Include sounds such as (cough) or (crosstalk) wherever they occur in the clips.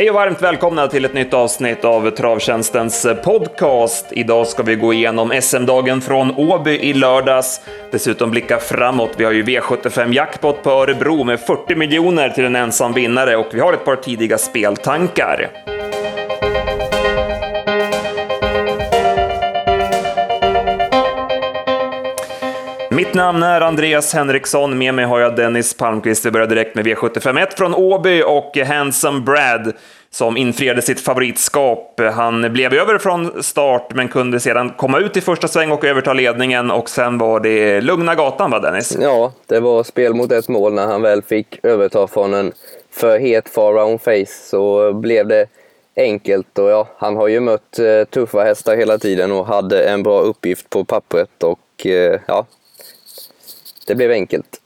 Hej och varmt välkomna till ett nytt avsnitt av Travtjänstens podcast. Idag ska vi gå igenom SM-dagen från Åby i lördags. Dessutom blicka framåt. Vi har ju V75 Jackpot på Örebro med 40 miljoner till en ensam vinnare och vi har ett par tidiga speltankar. Mitt namn är Andreas Henriksson, med mig har jag Dennis Palmqvist. Vi börjar direkt med V751 från Åby och Handsome Brad som infriade sitt favoritskap. Han blev över från start men kunde sedan komma ut i första sväng och överta ledningen och sen var det lugna gatan va Dennis? Ja, det var spel mot ett mål när han väl fick överta från en för het far round face så blev det enkelt och ja, han har ju mött eh, tuffa hästar hela tiden och hade en bra uppgift på pappret och eh, ja, det blev enkelt.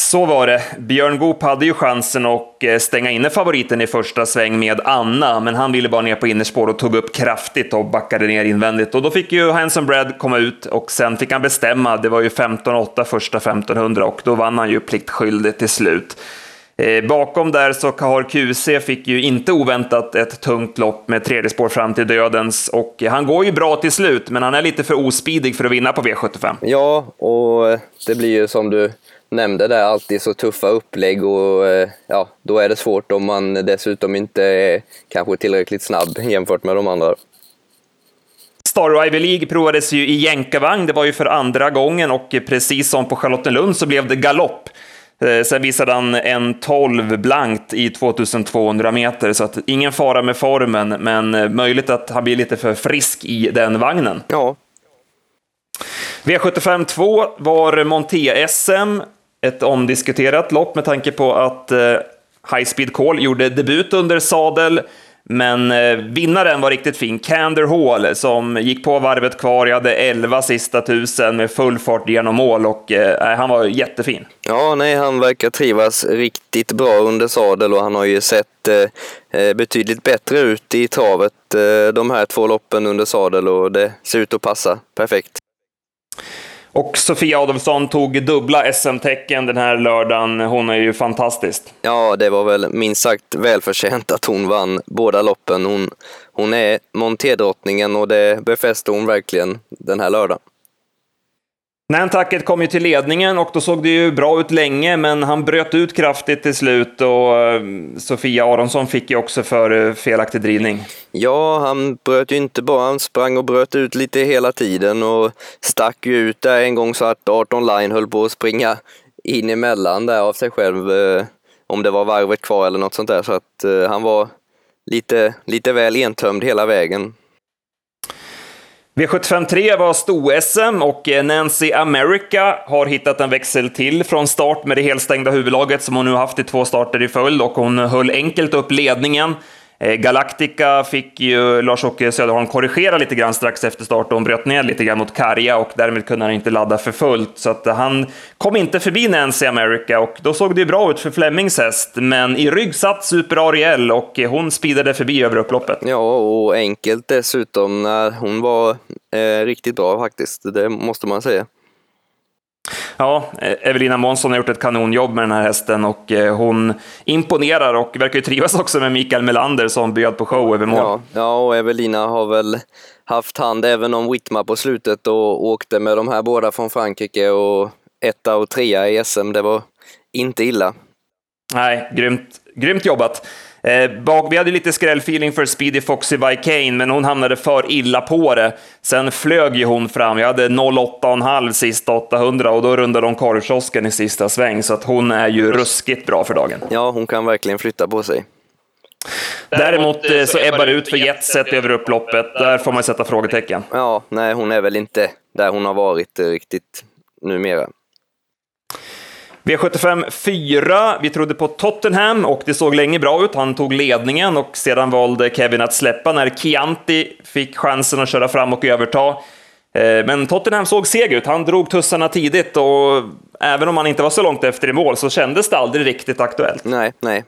Så var det. Björn Goop hade ju chansen att eh, stänga inne favoriten i första sväng med Anna, men han ville bara ner på innerspår och tog upp kraftigt och backade ner invändigt. Och då fick ju Hanson Brad komma ut och sen fick han bestämma. Det var ju 15-8 första 1500 och då vann han ju pliktskyldigt till slut. Eh, bakom där så har QC fick ju inte oväntat ett tungt lopp med tredje spår fram till dödens och han går ju bra till slut, men han är lite för ospidig för att vinna på V75. Ja, och det blir ju som du nämnde där, alltid så tuffa upplägg och eh, ja, då är det svårt om man dessutom inte är kanske tillräckligt snabb jämfört med de andra. Star Rival League provades ju i jänkarvagn, det var ju för andra gången och precis som på Charlottenlund så blev det galopp. Eh, sen visade han en 12 blankt i 2200 meter, så att ingen fara med formen, men eh, möjligt att han blir lite för frisk i den vagnen. Ja. V75 2 var Monté-SM, ett omdiskuterat lopp med tanke på att eh, High Speed Call gjorde debut under sadel. Men eh, vinnaren var riktigt fin, Cander Hall, som gick på varvet kvar. Jag hade 11 sista tusen med full fart genom mål och eh, han var jättefin. Ja, nej, han verkar trivas riktigt bra under sadel och han har ju sett eh, eh betydligt bättre ut i travet eh, de här två loppen under sadel och det ser ut att passa perfekt. Och Sofia Adolfsson tog dubbla SM-tecken den här lördagen. Hon är ju fantastisk. Ja, det var väl minst sagt välförtjänt att hon vann båda loppen. Hon, hon är montédrottningen och det befäste hon verkligen den här lördagen. Nantucket kom ju till ledningen och då såg det ju bra ut länge, men han bröt ut kraftigt till slut och eh, Sofia Aronsson fick ju också för eh, felaktig drivning. Ja, han bröt ju inte bara, han sprang och bröt ut lite hela tiden och stack ju ut där en gång så att 18 Line höll på att springa in emellan där av sig själv, eh, om det var varvet kvar eller något sånt där, så att han var lite, lite väl entömd hela vägen. V753 var sto-SM och eh, Nancy America har hittat en växel till från start med det helstängda huvudlaget som hon nu haft i två starter i följd och hon höll enkelt upp ledningen. Eh, Galactica fick ju Lars-Åke Söderholm korrigera lite grann strax efter start och hon bröt ner lite grann mot Karja och därmed kunde han inte ladda för fullt. Så att han kom inte förbi Nancy America och då såg det ju bra ut för Flemings häst. Men i rygg satt Super Ariel och hon speedade förbi över upploppet. Ja, och enkelt dessutom. när Hon var eh, riktigt bra faktiskt, det måste man säga. Ja, Evelina Månsson har gjort ett kanonjobb med den här hästen och eh, hon imponerar och verkar ju trivas (laughs) också med Mikael Melander som bjöd på show över mål. Ja, ja, och Evelina har väl haft hand även om Whitma på slutet och åkte med de här båda från Frankrike och etta och trea i SM. Det var inte illa. Nej, grymt, grymt jobbat. Eh, bak, vi hade lite skrällfeeling för Speedy Foxy by Kane, men hon hamnade för illa på det. Sen flög ju hon fram. Jag hade 08,5 sista 800 och då rundade hon korvkiosken i sista sväng, så att hon är ju ruskigt bra för dagen. Ja, hon kan verkligen flytta på sig. Däremot eh, så ebbar det ut för Jetset över upploppet. Där får man sätta frågetecken. Ja, nej, hon är väl inte där hon har varit eh, riktigt numera. V75 4. Vi trodde på Tottenham och det såg länge bra ut. Han tog ledningen och sedan valde Kevin att släppa när Chianti fick chansen att köra fram och överta. Eh, men Tottenham såg seg ut. Han drog tussarna tidigt och även om han inte var så långt efter i mål så kändes det aldrig riktigt aktuellt. Nej, nej.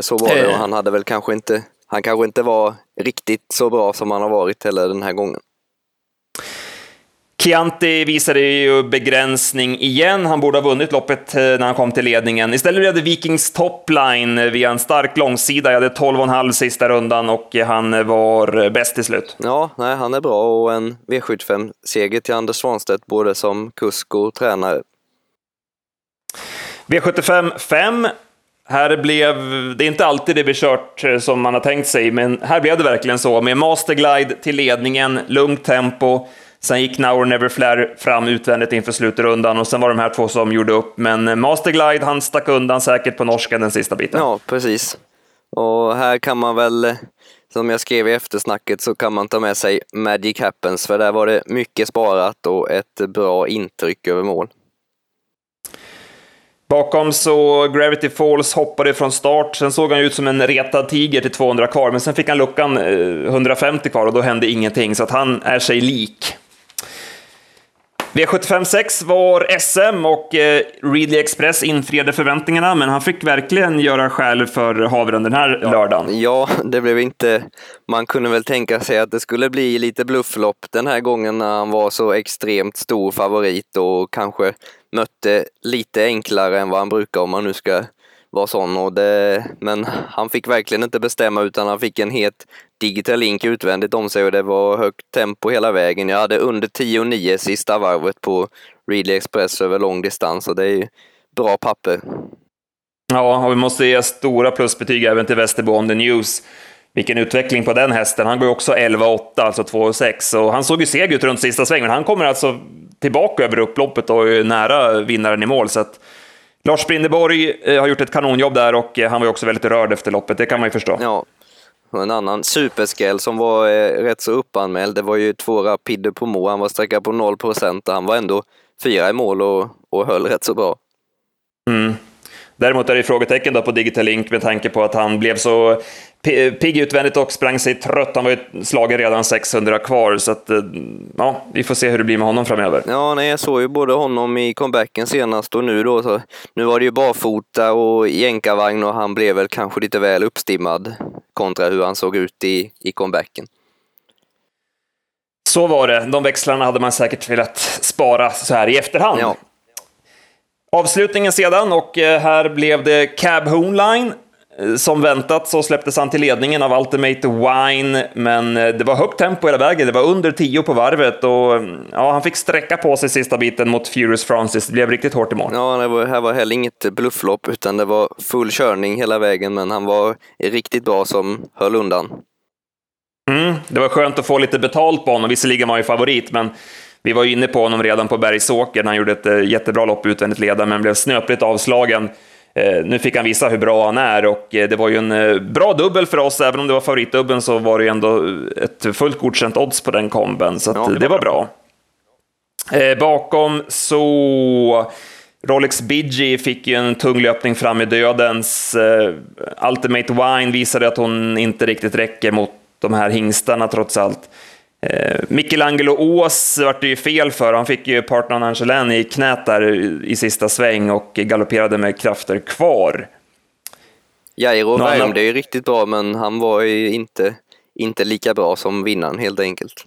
Så var det och han hade väl kanske inte, han kanske inte var riktigt så bra som han har varit heller den här gången. Chianti visade ju begränsning igen. Han borde ha vunnit loppet eh, när han kom till ledningen. Istället blev det Vikings topline via en stark långsida. Jag hade 12,5 sista rundan och han var bäst till slut. Ja, nej, han är bra och en V75-seger till Anders Svanstedt både som kusk och tränare. V75 5 här blev, det är inte alltid det blir kört eh, som man har tänkt sig, men här blev det verkligen så. Med Masterglide till ledningen, lugnt tempo. Sen gick Now or Never Flare fram utvändigt inför slutrundan och sen var de här två som gjorde upp. Men eh, Masterglide, han stack undan säkert på norskan den sista biten. Ja, precis. Och här kan man väl, eh, som jag skrev i eftersnacket, så kan man ta med sig Magic Happens, för där var det mycket sparat och ett bra intryck över mål. Bakom så Gravity Falls hoppade från start, sen såg han ut som en retad tiger till 200 kvar, men sen fick han luckan 150 kvar och då hände ingenting, så att han är sig lik. V75 6 var SM och eh, Readly Express infriade förväntningarna, men han fick verkligen göra skäl för havren den här ja. lördagen. Ja, det blev inte... Man kunde väl tänka sig att det skulle bli lite blufflopp den här gången när han var så extremt stor favorit och kanske mötte lite enklare än vad han brukar om man nu ska vara sån. Och det, men han fick verkligen inte bestämma utan han fick en het Digital Link utvändigt om sig och det var högt tempo hela vägen. Jag hade under 10,9 sista varvet på Readly Express över lång distans och det är bra papper. Ja, och vi måste ge stora plusbetyg även till Västerbo on the News. Vilken utveckling på den hästen. Han går ju också 11,8, alltså 2,6. Och han såg ju seg ut runt sista svängen. Han kommer alltså tillbaka över upploppet och är nära vinnaren i mål. Så att Lars Brindeborg eh, har gjort ett kanonjobb där och eh, han var också väldigt rörd efter loppet, det kan man ju förstå. Ja, och en annan superskräll som var eh, rätt så uppanmäld, det var ju två Rapide på Mo. Han var sträckad på 0 procent och han var ändå fyra i mål och, och höll rätt så bra. Mm. Däremot är det frågetecken då på Digital Link med tanke på att han blev så pigg utvändigt och sprang sig trött. Han var ju slagen redan 600 kvar, så att, eh, ja, vi får se hur det blir med honom framöver. Ja, nej, jag såg ju både honom i comebacken senast och nu då. Så, nu var det ju barfota och jänkarvagn och han blev väl kanske lite väl uppstimmad kontra hur han såg ut i, i comebacken. Så var det. De växlarna hade man säkert velat spara så här i efterhand. Ja. Avslutningen sedan och eh, här blev det Cab Homeline. Eh, som väntat så släpptes han till ledningen av Ultimate Wine, men eh, det var högt tempo hela vägen. Det var under 10 på varvet och ja, han fick sträcka på sig sista biten mot Furious Francis. Det blev riktigt hårt i mål. Ja, det var, här var heller inget blufflopp, utan det var full körning hela vägen, men han var riktigt bra som höll undan. Mm, det var skönt att få lite betalt på honom. Visserligen var han ju favorit, men vi var inne på honom redan på Bergsåker. Han gjorde ett eh, jättebra lopp utvändigt ledare, men blev snöpligt avslagen. Eh, nu fick han visa hur bra han är och eh, det var ju en bra dubbel för oss. Även om det var favoritdubbeln så var det ju ändå ett fullt godkänt odds på den komben, så ja, det, det, var bra. bra. Bakom så... Rolex Bidgie fick ju en tung löpning fram i dödens. Ultimate Wine visade att hon inte riktigt räcker mot de här hingstarna trots allt. Eh, Michelangelo Ås vart det ju fel för. Han fick ju partnern Angelin i knät där i sista sväng och galopperade med krafter kvar. Jairo värmde ju riktigt bra, men han var ju inte, inte lika bra som vinnaren helt enkelt.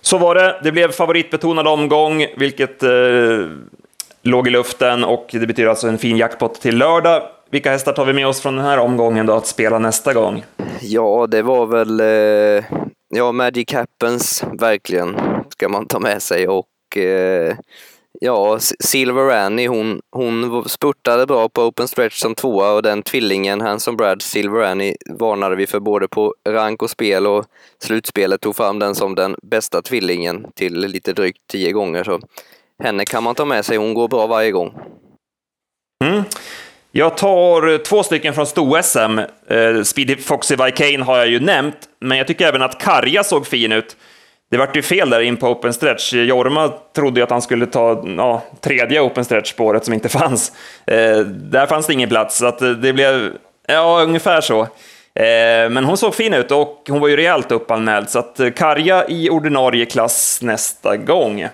Så var det. Det blev favoritbetonad omgång, vilket eh, låg i luften och det betyder alltså en fin jackpot till lördag. Vilka hästar tar vi med oss från den här omgången då att spela nästa gång? Ja, det var väl eh, Ja, Magic Happens, verkligen, ska man ta med sig. Och eh, ja, Silver Annie, hon, hon spurtade bra på open stretch som tvåa och den tvillingen, Hanson Brad, Silver Annie, varnade vi för både på rank och spel och slutspelet tog fram den som den bästa tvillingen till lite drygt tio gånger. Så henne kan man ta med sig, hon går bra varje gång. Mm. Jag tar eh, två stycken från sto-SM. Eh, Speedy Foxy Vicane har jag ju nämnt, men jag tycker även att Karja såg fin ut. Det vart ju fel där in på open stretch. Jorma trodde ju att han skulle ta ja, tredje open stretch-spåret som inte (laughs) fanns. Eh, där fanns det ingen plats, så att eh, det blev ja, ungefär så. Eh, men hon såg fin ut och hon var ju rejält uppanmäld, så att eh, Karja i ordinarie klass nästa gång.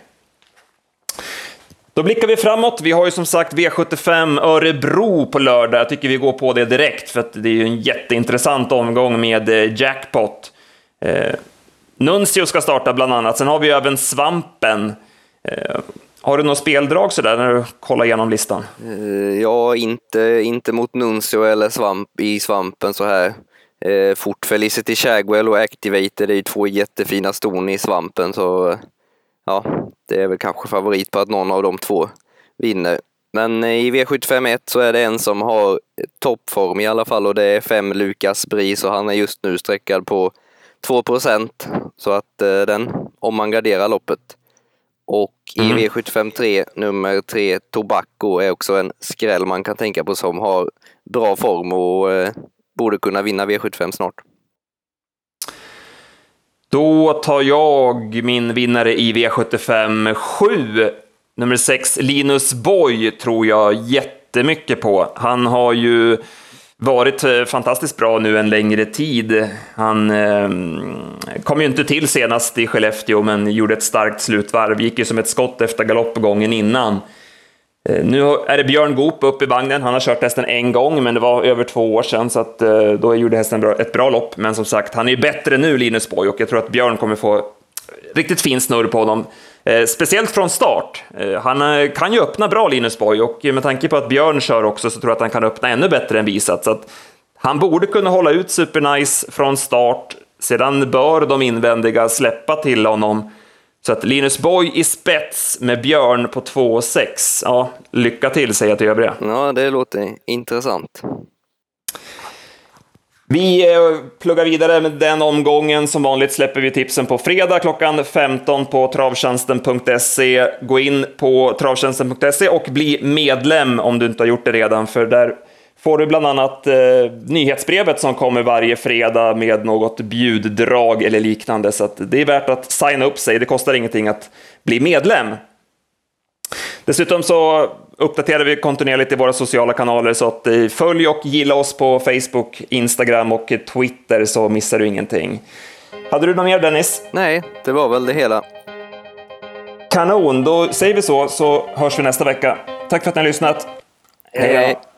Då blickar vi framåt. Vi har ju som sagt V75 Örebro på lördag. Jag tycker vi går på det direkt, för att det är ju en jätteintressant omgång med eh, jackpot. Eh, Nuncio ska starta bland annat. Sen har vi även Svampen. Eh, har du något speldrag sådär när du kollar igenom listan? Eh, ja, inte, inte mot Nuncio eller svamp, i Svampen så här. Eh, fort Felicity Shagwell och Activator är ju två jättefina ston i Svampen så eh, ja, det är väl kanske favorit på att någon av de två vinner. Men i V751 så är det en som har toppform i alla fall och det är fem Lukas Bris och han är just nu sträckad på 2% så att eh, den, om man garderar loppet. Och i mm. V75 3, nummer 3, Tobacco är också en skräll man kan tänka på som har bra form och eh, borde kunna vinna V75 snart. Då tar jag min vinnare i V75 7. Nummer 6, Linus Boy, tror jag jättemycket på. Han har ju varit eh, fantastiskt bra nu en längre tid. Han eh, kom ju inte till senast i Skellefteå, men gjorde ett starkt slutvarv. Gick ju som ett skott efter galoppgången innan. Eh, nu är det Björn Goop upp i vagnen. Han har kört hästen en gång, men det var över två år sedan, så att, eh, då gjorde hästen ett bra lopp. Men som sagt, han är ju bättre nu, Linus Borg, och jag tror att Björn kommer få riktigt fin snurr på honom. Eh, speciellt från start. Eh, han kan ju öppna bra, Linus Borg, och med tanke på att Björn kör också så tror jag att han kan öppna ännu bättre än visat. Så att han borde kunna hålla ut supernice från start. Sedan bör de invändiga släppa till honom så att Linus Boy i spets med Björn på 2,6. Ja, lycka till säger jag till övriga. Ja, det låter intressant. Vi eh, pluggar vidare med den omgången. Som vanligt släpper vi tipsen på fredag klockan 15 på travtjänsten.se. Gå in på travtjänsten.se och bli medlem om du inte har gjort det redan, för där får du bland annat eh, nyhetsbrevet som kommer varje fredag med något bjuddrag eller liknande. Så det är värt att signa upp sig. Det kostar ingenting att bli medlem. Dessutom så uppdaterar vi kontinuerligt i våra sociala kanaler, så att eh, följ och gilla oss på Facebook, Instagram och Twitter så missar du ingenting. Hade du något mer Dennis? Nej, det var väl det hela. Kanon, då säger vi så, så hörs vi nästa vecka. Tack för att ni har lyssnat. Hej, hej.